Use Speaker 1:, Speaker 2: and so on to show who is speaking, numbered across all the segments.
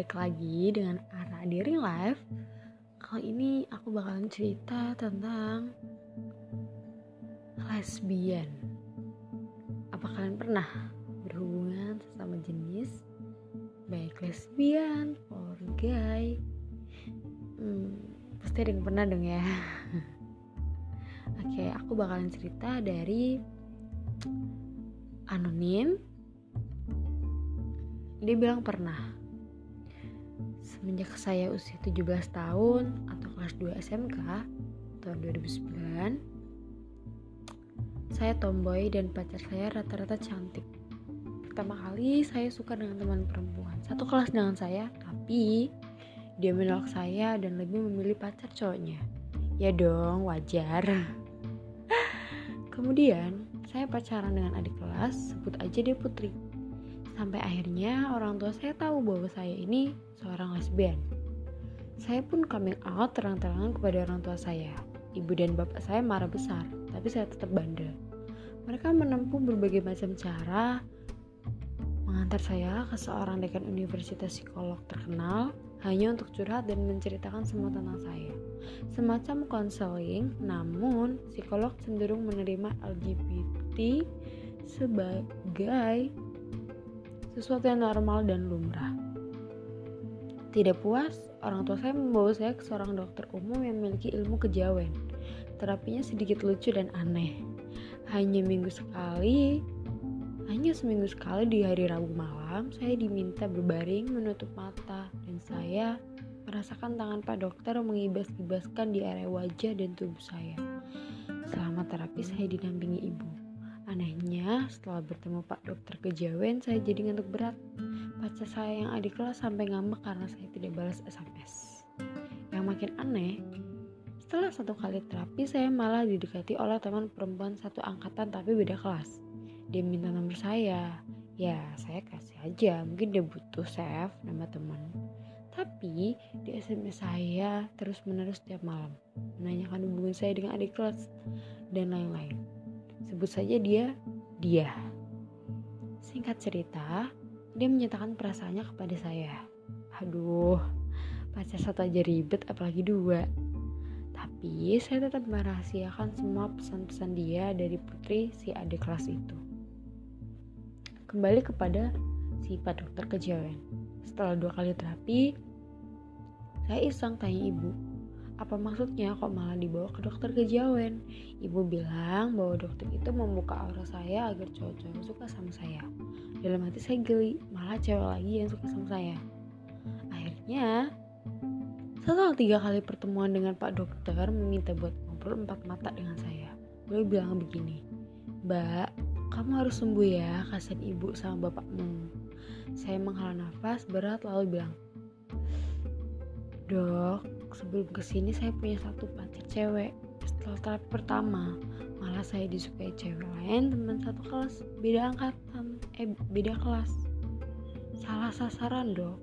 Speaker 1: balik lagi dengan Ara di Ring Life Kali ini aku bakalan cerita tentang lesbian. Apa kalian pernah berhubungan sesama jenis? Baik lesbian or gay? Hmm, Pasti ada yang pernah dong ya. Oke aku bakalan cerita dari Anonim. Dia bilang pernah Semenjak saya usia 17 tahun atau kelas 2 SMK tahun 2009, saya tomboy dan pacar saya rata-rata cantik. Pertama kali saya suka dengan teman perempuan, satu kelas dengan saya, tapi dia menolak saya dan lebih memilih pacar cowoknya. Ya dong, wajar. Kemudian, saya pacaran dengan adik kelas, sebut aja dia Putri. Sampai akhirnya orang tua saya tahu bahwa saya ini seorang lesbian. Saya pun coming out terang-terangan kepada orang tua saya. Ibu dan bapak saya marah besar, tapi saya tetap bandel. Mereka menempuh berbagai macam cara mengantar saya ke seorang dekan universitas psikolog terkenal hanya untuk curhat dan menceritakan semua tentang saya. Semacam konseling, namun psikolog cenderung menerima LGBT sebagai sesuatu yang normal dan lumrah. Tidak puas, orang tua saya membawa saya ke seorang dokter umum yang memiliki ilmu kejawen. Terapinya sedikit lucu dan aneh. Hanya minggu sekali, hanya seminggu sekali di hari Rabu malam, saya diminta berbaring menutup mata dan saya merasakan tangan Pak Dokter mengibas-ibaskan di area wajah dan tubuh saya. Selama terapi saya dinampingi ibu. Anehnya, setelah bertemu Pak Dokter Kejawen, saya jadi ngantuk berat. Pacar saya yang adik kelas sampai ngambek karena saya tidak balas SMS. Yang makin aneh, setelah satu kali terapi, saya malah didekati oleh teman perempuan satu angkatan tapi beda kelas. Dia minta nomor saya. Ya, saya kasih aja. Mungkin dia butuh save nama teman. Tapi di SMS saya terus menerus setiap malam menanyakan hubungan saya dengan adik kelas dan lain-lain. Sebut saja dia dia. Singkat cerita, dia menyatakan perasaannya kepada saya. Aduh, pacar satu aja ribet apalagi dua. Tapi saya tetap merahasiakan semua pesan-pesan dia dari putri si adik kelas itu. Kembali kepada si Pak Dokter Kejawen. Setelah dua kali terapi, saya iseng tanya ibu, apa maksudnya kok malah dibawa ke dokter kejawen? Ibu bilang bahwa dokter itu membuka aura saya agar cowok-cowok suka sama saya. Dalam hati saya geli, malah cewek lagi yang suka sama saya. Akhirnya, setelah tiga kali pertemuan dengan Pak Dokter meminta buat ngobrol empat mata dengan saya. Beliau bilang begini, Mbak, kamu harus sembuh ya, kasihan ibu sama bapakmu. Saya menghela nafas berat lalu bilang, Dok, sebelum ke sini saya punya satu pacar cewek. Setelah terapi pertama, malah saya disukai cewek lain teman satu kelas, beda angkatan, eh beda kelas. Salah sasaran dok.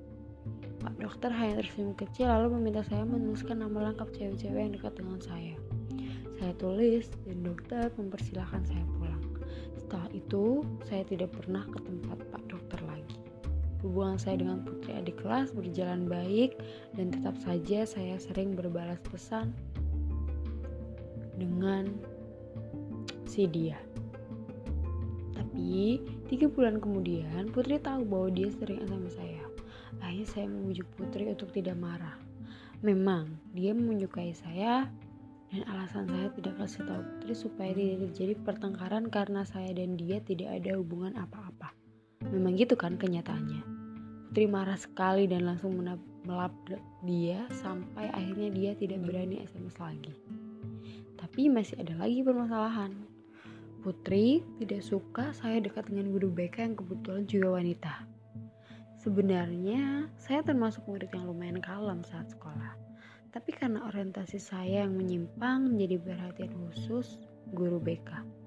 Speaker 1: Pak dokter hanya tersenyum kecil lalu meminta saya menuliskan nama lengkap cewek-cewek yang dekat dengan saya. Saya tulis dan dokter mempersilahkan saya pulang. Setelah itu, saya tidak pernah ke tempat Pak. Hubungan saya dengan putri adik kelas berjalan baik dan tetap saja saya sering berbalas pesan dengan si dia. Tapi tiga bulan kemudian Putri tahu bahwa dia sering sama saya. Akhirnya saya memujuk Putri untuk tidak marah. Memang dia menyukai saya dan alasan saya tidak kasih tahu Putri supaya tidak terjadi pertengkaran karena saya dan dia tidak ada hubungan apa-apa. Memang gitu kan kenyataannya. Putri marah sekali dan langsung melabrak dia sampai akhirnya dia tidak berani SMS lagi. Tapi masih ada lagi permasalahan. Putri tidak suka saya dekat dengan guru BK yang kebetulan juga wanita. Sebenarnya saya termasuk murid yang lumayan kalem saat sekolah. Tapi karena orientasi saya yang menyimpang menjadi perhatian khusus guru BK.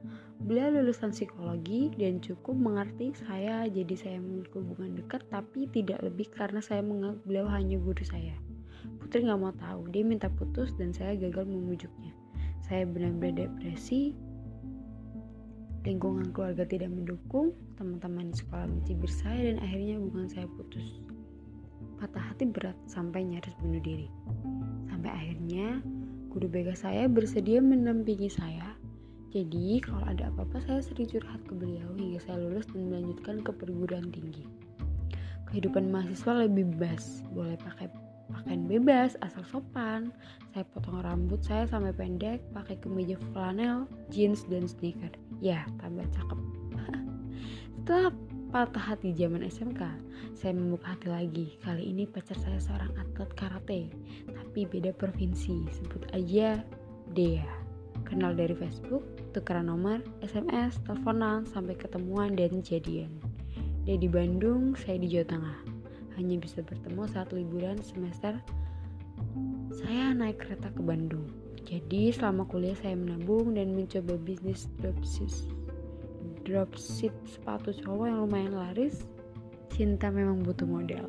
Speaker 1: Beliau lulusan psikologi dan cukup mengerti saya jadi saya memiliki hubungan dekat tapi tidak lebih karena saya menganggap beliau hanya guru saya. Putri nggak mau tahu, dia minta putus dan saya gagal memujuknya. Saya benar-benar depresi, lingkungan keluarga tidak mendukung, teman-teman di sekolah mencibir saya dan akhirnya hubungan saya putus. patah hati berat sampai nyaris bunuh diri. Sampai akhirnya guru BK saya bersedia menampingi saya. Jadi kalau ada apa-apa saya sering curhat ke beliau hingga saya lulus dan melanjutkan ke perguruan tinggi. Kehidupan mahasiswa lebih bebas, boleh pakai pakaian bebas asal sopan. Saya potong rambut saya sampai pendek, pakai kemeja flanel, jeans dan sneaker. Ya, tambah cakep. Setelah patah hati zaman SMK, saya membuka hati lagi. Kali ini pacar saya seorang atlet karate, tapi beda provinsi. Sebut aja Dea. Kenal dari Facebook, tukeran nomor, SMS, teleponan, sampai ketemuan dan jadian. Dia di Bandung, saya di Jawa Tengah. Hanya bisa bertemu saat liburan semester saya naik kereta ke Bandung. Jadi selama kuliah saya menabung dan mencoba bisnis dropship dropship sepatu cowok yang lumayan laris cinta memang butuh modal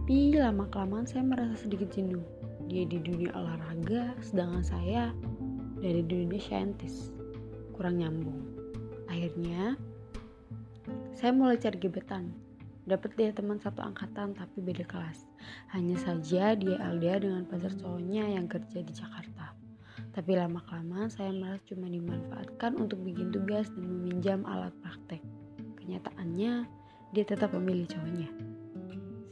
Speaker 1: tapi lama kelamaan saya merasa sedikit jenuh dia di dunia olahraga sedangkan saya dari dunia saintis. Kurang nyambung. Akhirnya saya mulai cari gebetan. Dapat dia teman satu angkatan tapi beda kelas. Hanya saja dia LDR dengan pacar cowoknya yang kerja di Jakarta. Tapi lama-kelamaan saya merasa cuma dimanfaatkan untuk bikin tugas dan meminjam alat praktek. Kenyataannya, dia tetap memilih cowoknya.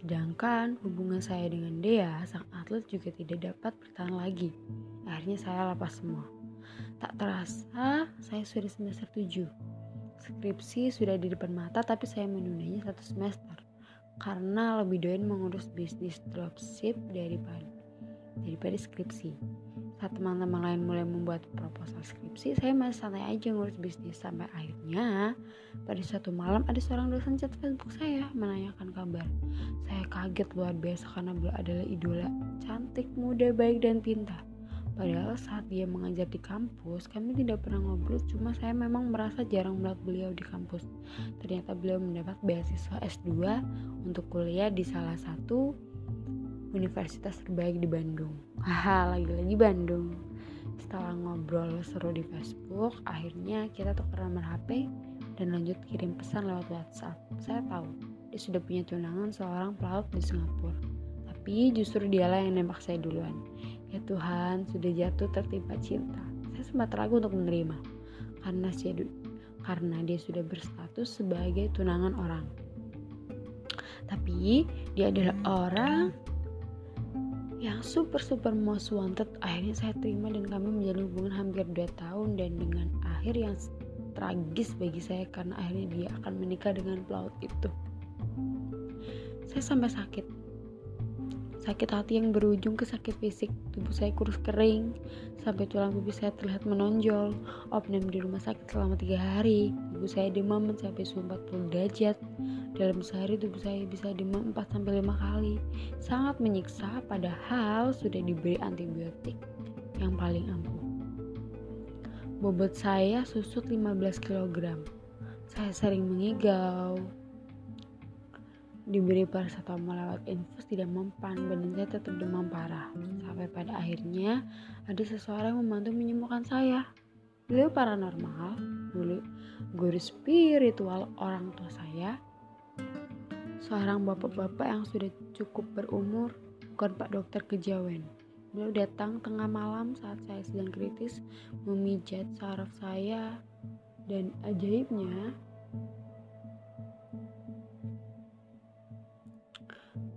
Speaker 1: Sedangkan hubungan saya dengan Dea, sang atlet juga tidak dapat bertahan lagi. Akhirnya saya lepas semua. Tak terasa, saya sudah semester 7. Skripsi sudah di depan mata tapi saya menundanya satu semester karena lebih doyan mengurus bisnis dropship daripada daripada skripsi. Saat teman-teman lain mulai membuat proposal skripsi, saya masih santai aja ngurus bisnis sampai akhirnya pada suatu malam ada seorang dosen chat Facebook saya menanyakan kabar. Saya kaget luar biasa karena beliau adalah idola, cantik, muda, baik dan pintar. Padahal saat dia mengajar di kampus, kami tidak pernah ngobrol, cuma saya memang merasa jarang melihat beliau di kampus. Ternyata beliau mendapat beasiswa S2 untuk kuliah di salah satu universitas terbaik di Bandung. Haha, lagi-lagi Bandung. Setelah ngobrol seru di Facebook, akhirnya kita tukar nomor HP dan lanjut kirim pesan lewat WhatsApp. Saya tahu dia sudah punya tunangan seorang pelaut di Singapura. Tapi justru dialah yang nembak saya duluan. Ya Tuhan, sudah jatuh tertimpa cinta. Saya sempat ragu untuk menerima karena karena dia sudah berstatus sebagai tunangan orang. Tapi dia adalah orang yang super super most wanted akhirnya saya terima dan kami menjalin hubungan hampir 2 tahun dan dengan akhir yang tragis bagi saya karena akhirnya dia akan menikah dengan pelaut itu. Saya sampai sakit sakit hati yang berujung ke sakit fisik tubuh saya kurus kering sampai tulang pipis saya terlihat menonjol opname di rumah sakit selama tiga hari tubuh saya demam mencapai suhu 40 derajat dalam sehari tubuh saya bisa demam 4-5 kali. Sangat menyiksa padahal sudah diberi antibiotik yang paling ampuh. Bobot saya susut 15 kg. Saya sering mengigau. Diberi paracetamol lewat infus tidak mempan, badan saya tetap demam parah. Sampai pada akhirnya ada seseorang yang membantu menyembuhkan saya. Beliau paranormal, dulu guru spiritual orang tua saya seorang bapak-bapak yang sudah cukup berumur, bukan Pak Dokter Kejawen. Beliau datang tengah malam saat saya sedang kritis, memijat saraf saya, dan ajaibnya,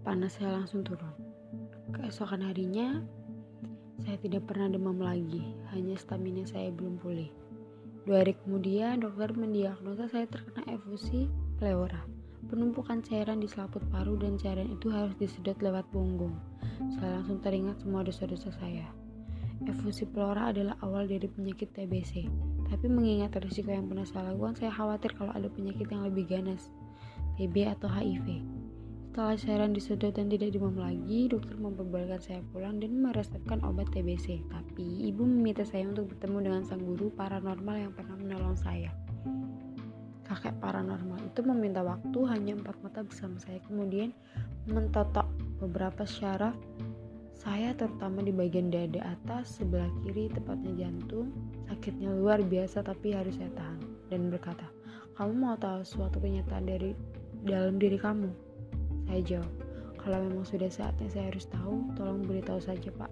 Speaker 1: panas saya langsung turun. Keesokan harinya, saya tidak pernah demam lagi, hanya stamina saya belum pulih. Dua hari kemudian, dokter mendiagnosa saya terkena efusi pleura penumpukan cairan di selaput paru dan cairan itu harus disedot lewat punggung. Saya langsung teringat semua dosa-dosa saya. Efusi pleura adalah awal dari penyakit TBC. Tapi mengingat risiko yang pernah saya lakukan, saya khawatir kalau ada penyakit yang lebih ganas, TB atau HIV. Setelah cairan disedot dan tidak demam lagi, dokter memperbolehkan saya pulang dan meresepkan obat TBC. Tapi ibu meminta saya untuk bertemu dengan sang guru paranormal yang pernah menolong saya kakek paranormal itu meminta waktu hanya empat mata bersama saya kemudian mentotok beberapa syaraf saya terutama di bagian dada atas sebelah kiri tepatnya jantung sakitnya luar biasa tapi harus saya tahan dan berkata, kamu mau tahu suatu kenyataan dari dalam diri kamu? Saya jawab, kalau memang sudah saatnya saya harus tahu, tolong beritahu saja pak.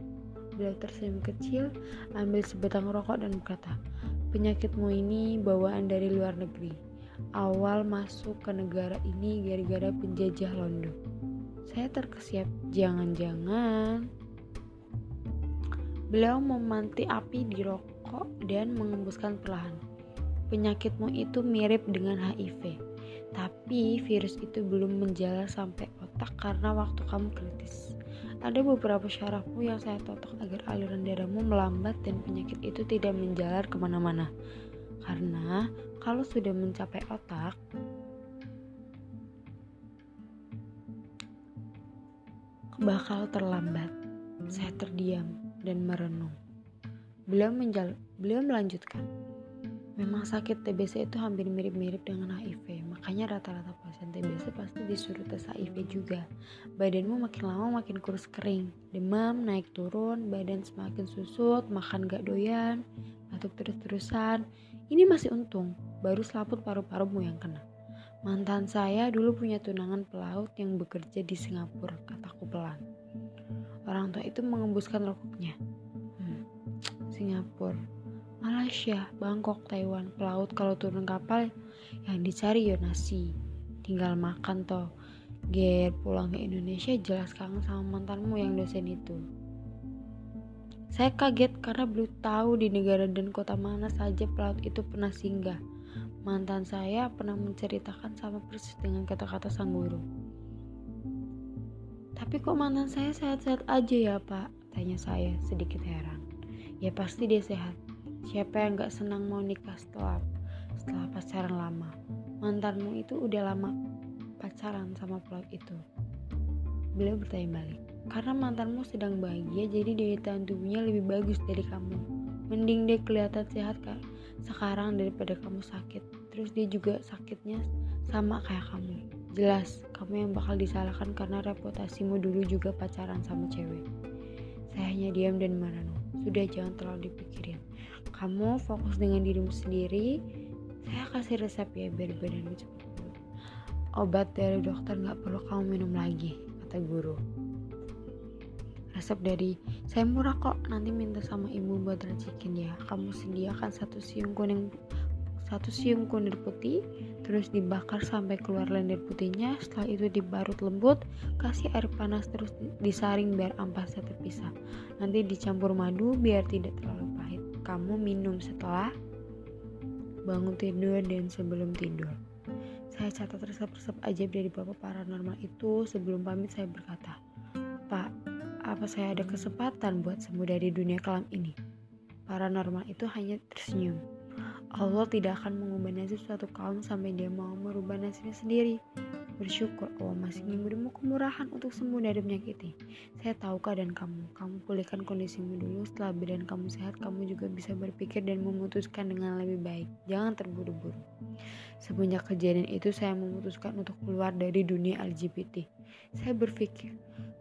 Speaker 1: Beliau tersenyum kecil, ambil sebatang rokok dan berkata, penyakitmu ini bawaan dari luar negeri. Awal masuk ke negara ini gara-gara penjajah Londo. Saya terkesiap, jangan-jangan Beliau memanti api di rokok dan mengembuskan perlahan. Penyakitmu itu mirip dengan HIV, tapi virus itu belum menjalar sampai otak karena waktu kamu kritis. Ada beberapa syarafmu yang saya totok agar aliran darahmu melambat dan penyakit itu tidak menjalar ke mana-mana. Karena kalau sudah mencapai otak, bakal terlambat. Saya terdiam dan merenung. Beliau, menjal beliau melanjutkan, memang sakit TBC itu hampir mirip-mirip dengan HIV, makanya rata-rata pasien TBC pasti disuruh tes HIV juga. Badanmu makin lama makin kurus kering, demam, naik turun, badan semakin susut, makan gak doyan, batuk terus-terusan. Ini masih untung, baru selaput paru-parumu yang kena. Mantan saya dulu punya tunangan pelaut yang bekerja di Singapura, kataku pelan. Orang tua itu mengembuskan rokoknya. Hmm, Singapura, Malaysia, Bangkok, Taiwan, pelaut kalau turun kapal yang dicari ya nasi. Tinggal makan toh. Ger pulang ke Indonesia jelas kangen sama mantanmu yang dosen itu. Saya kaget karena belum tahu di negara dan kota mana saja pelaut itu pernah singgah. Mantan saya pernah menceritakan sama persis dengan kata-kata sang guru. Tapi kok mantan saya sehat-sehat aja ya pak? Tanya saya sedikit heran. Ya pasti dia sehat. Siapa yang gak senang mau nikah setelah setelah pacaran lama? Mantanmu itu udah lama pacaran sama pelaut itu. Beliau bertanya balik. Karena mantanmu sedang bahagia, jadi daya tahan tubuhnya lebih bagus dari kamu. Mending dia kelihatan sehat kak sekarang daripada kamu sakit. Terus dia juga sakitnya sama kayak kamu. Jelas, kamu yang bakal disalahkan karena reputasimu dulu juga pacaran sama cewek. Saya hanya diam dan merenung. Sudah jangan terlalu dipikirin. Kamu fokus dengan dirimu sendiri. Saya kasih resep ya biar badanmu cepat pulih. Obat dari dokter nggak perlu kamu minum lagi, kata guru. Resep dari saya murah kok. Nanti minta sama ibu buat racikin ya. Kamu sediakan satu siung kuning satu siung kunir putih, terus dibakar sampai keluar lendir putihnya. Setelah itu dibarut lembut, kasih air panas terus disaring biar ampasnya terpisah. Nanti dicampur madu biar tidak terlalu pahit. Kamu minum setelah bangun tidur dan sebelum tidur. Saya catat resep-resep ajaib dari bapak paranormal itu. Sebelum pamit saya berkata, Pak, apa saya ada kesempatan buat sembuh dari dunia kelam ini? Paranormal itu hanya tersenyum. Allah tidak akan mengubah nasib suatu kaum sampai dia mau merubah nasibnya sendiri. Bersyukur Allah masih memberimu kemurahan untuk sembuh dari penyakit ini. Saya tahu keadaan kamu. Kamu pulihkan kondisimu dulu. Setelah badan kamu sehat, kamu juga bisa berpikir dan memutuskan dengan lebih baik. Jangan terburu-buru. Semenjak kejadian itu, saya memutuskan untuk keluar dari dunia LGBT. Saya berpikir,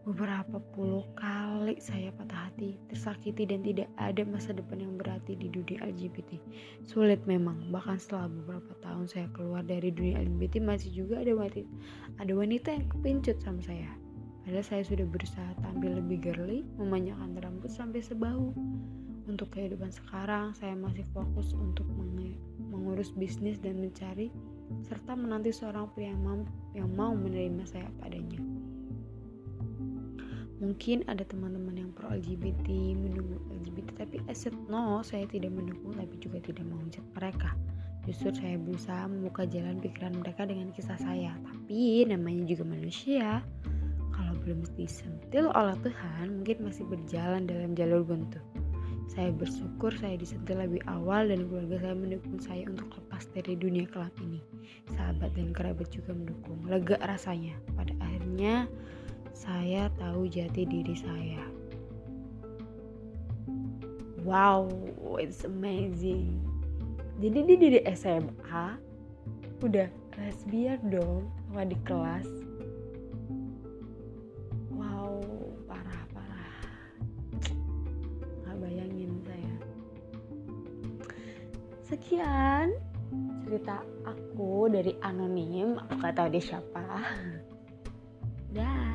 Speaker 1: Beberapa puluh kali saya patah hati, tersakiti dan tidak ada masa depan yang berarti di dunia LGBT. Sulit memang, bahkan setelah beberapa tahun saya keluar dari dunia LGBT masih juga ada wanita, ada wanita yang kepincut sama saya. Padahal saya sudah berusaha tampil lebih girly, memanjangkan rambut sampai sebahu. Untuk kehidupan sekarang, saya masih fokus untuk mengurus bisnis dan mencari serta menanti seorang pria yang mau menerima saya padanya. Mungkin ada teman-teman yang pro LGBT, mendukung LGBT, tapi said no, saya tidak mendukung tapi juga tidak menghujat mereka. Justru saya berusaha membuka jalan pikiran mereka dengan kisah saya. Tapi namanya juga manusia. Kalau belum disentil oleh Tuhan, mungkin masih berjalan dalam jalur buntu. Saya bersyukur saya disentil lebih awal dan keluarga saya mendukung saya untuk lepas dari dunia kelam ini. Sahabat dan kerabat juga mendukung. Lega rasanya. Pada akhirnya saya tahu jati diri saya. Wow, it's amazing. Jadi dia dari SMA udah lesbian dong sama di kelas. Wow, parah parah. Gak bayangin saya. Sekian cerita aku dari anonim aku gak tahu dia siapa dah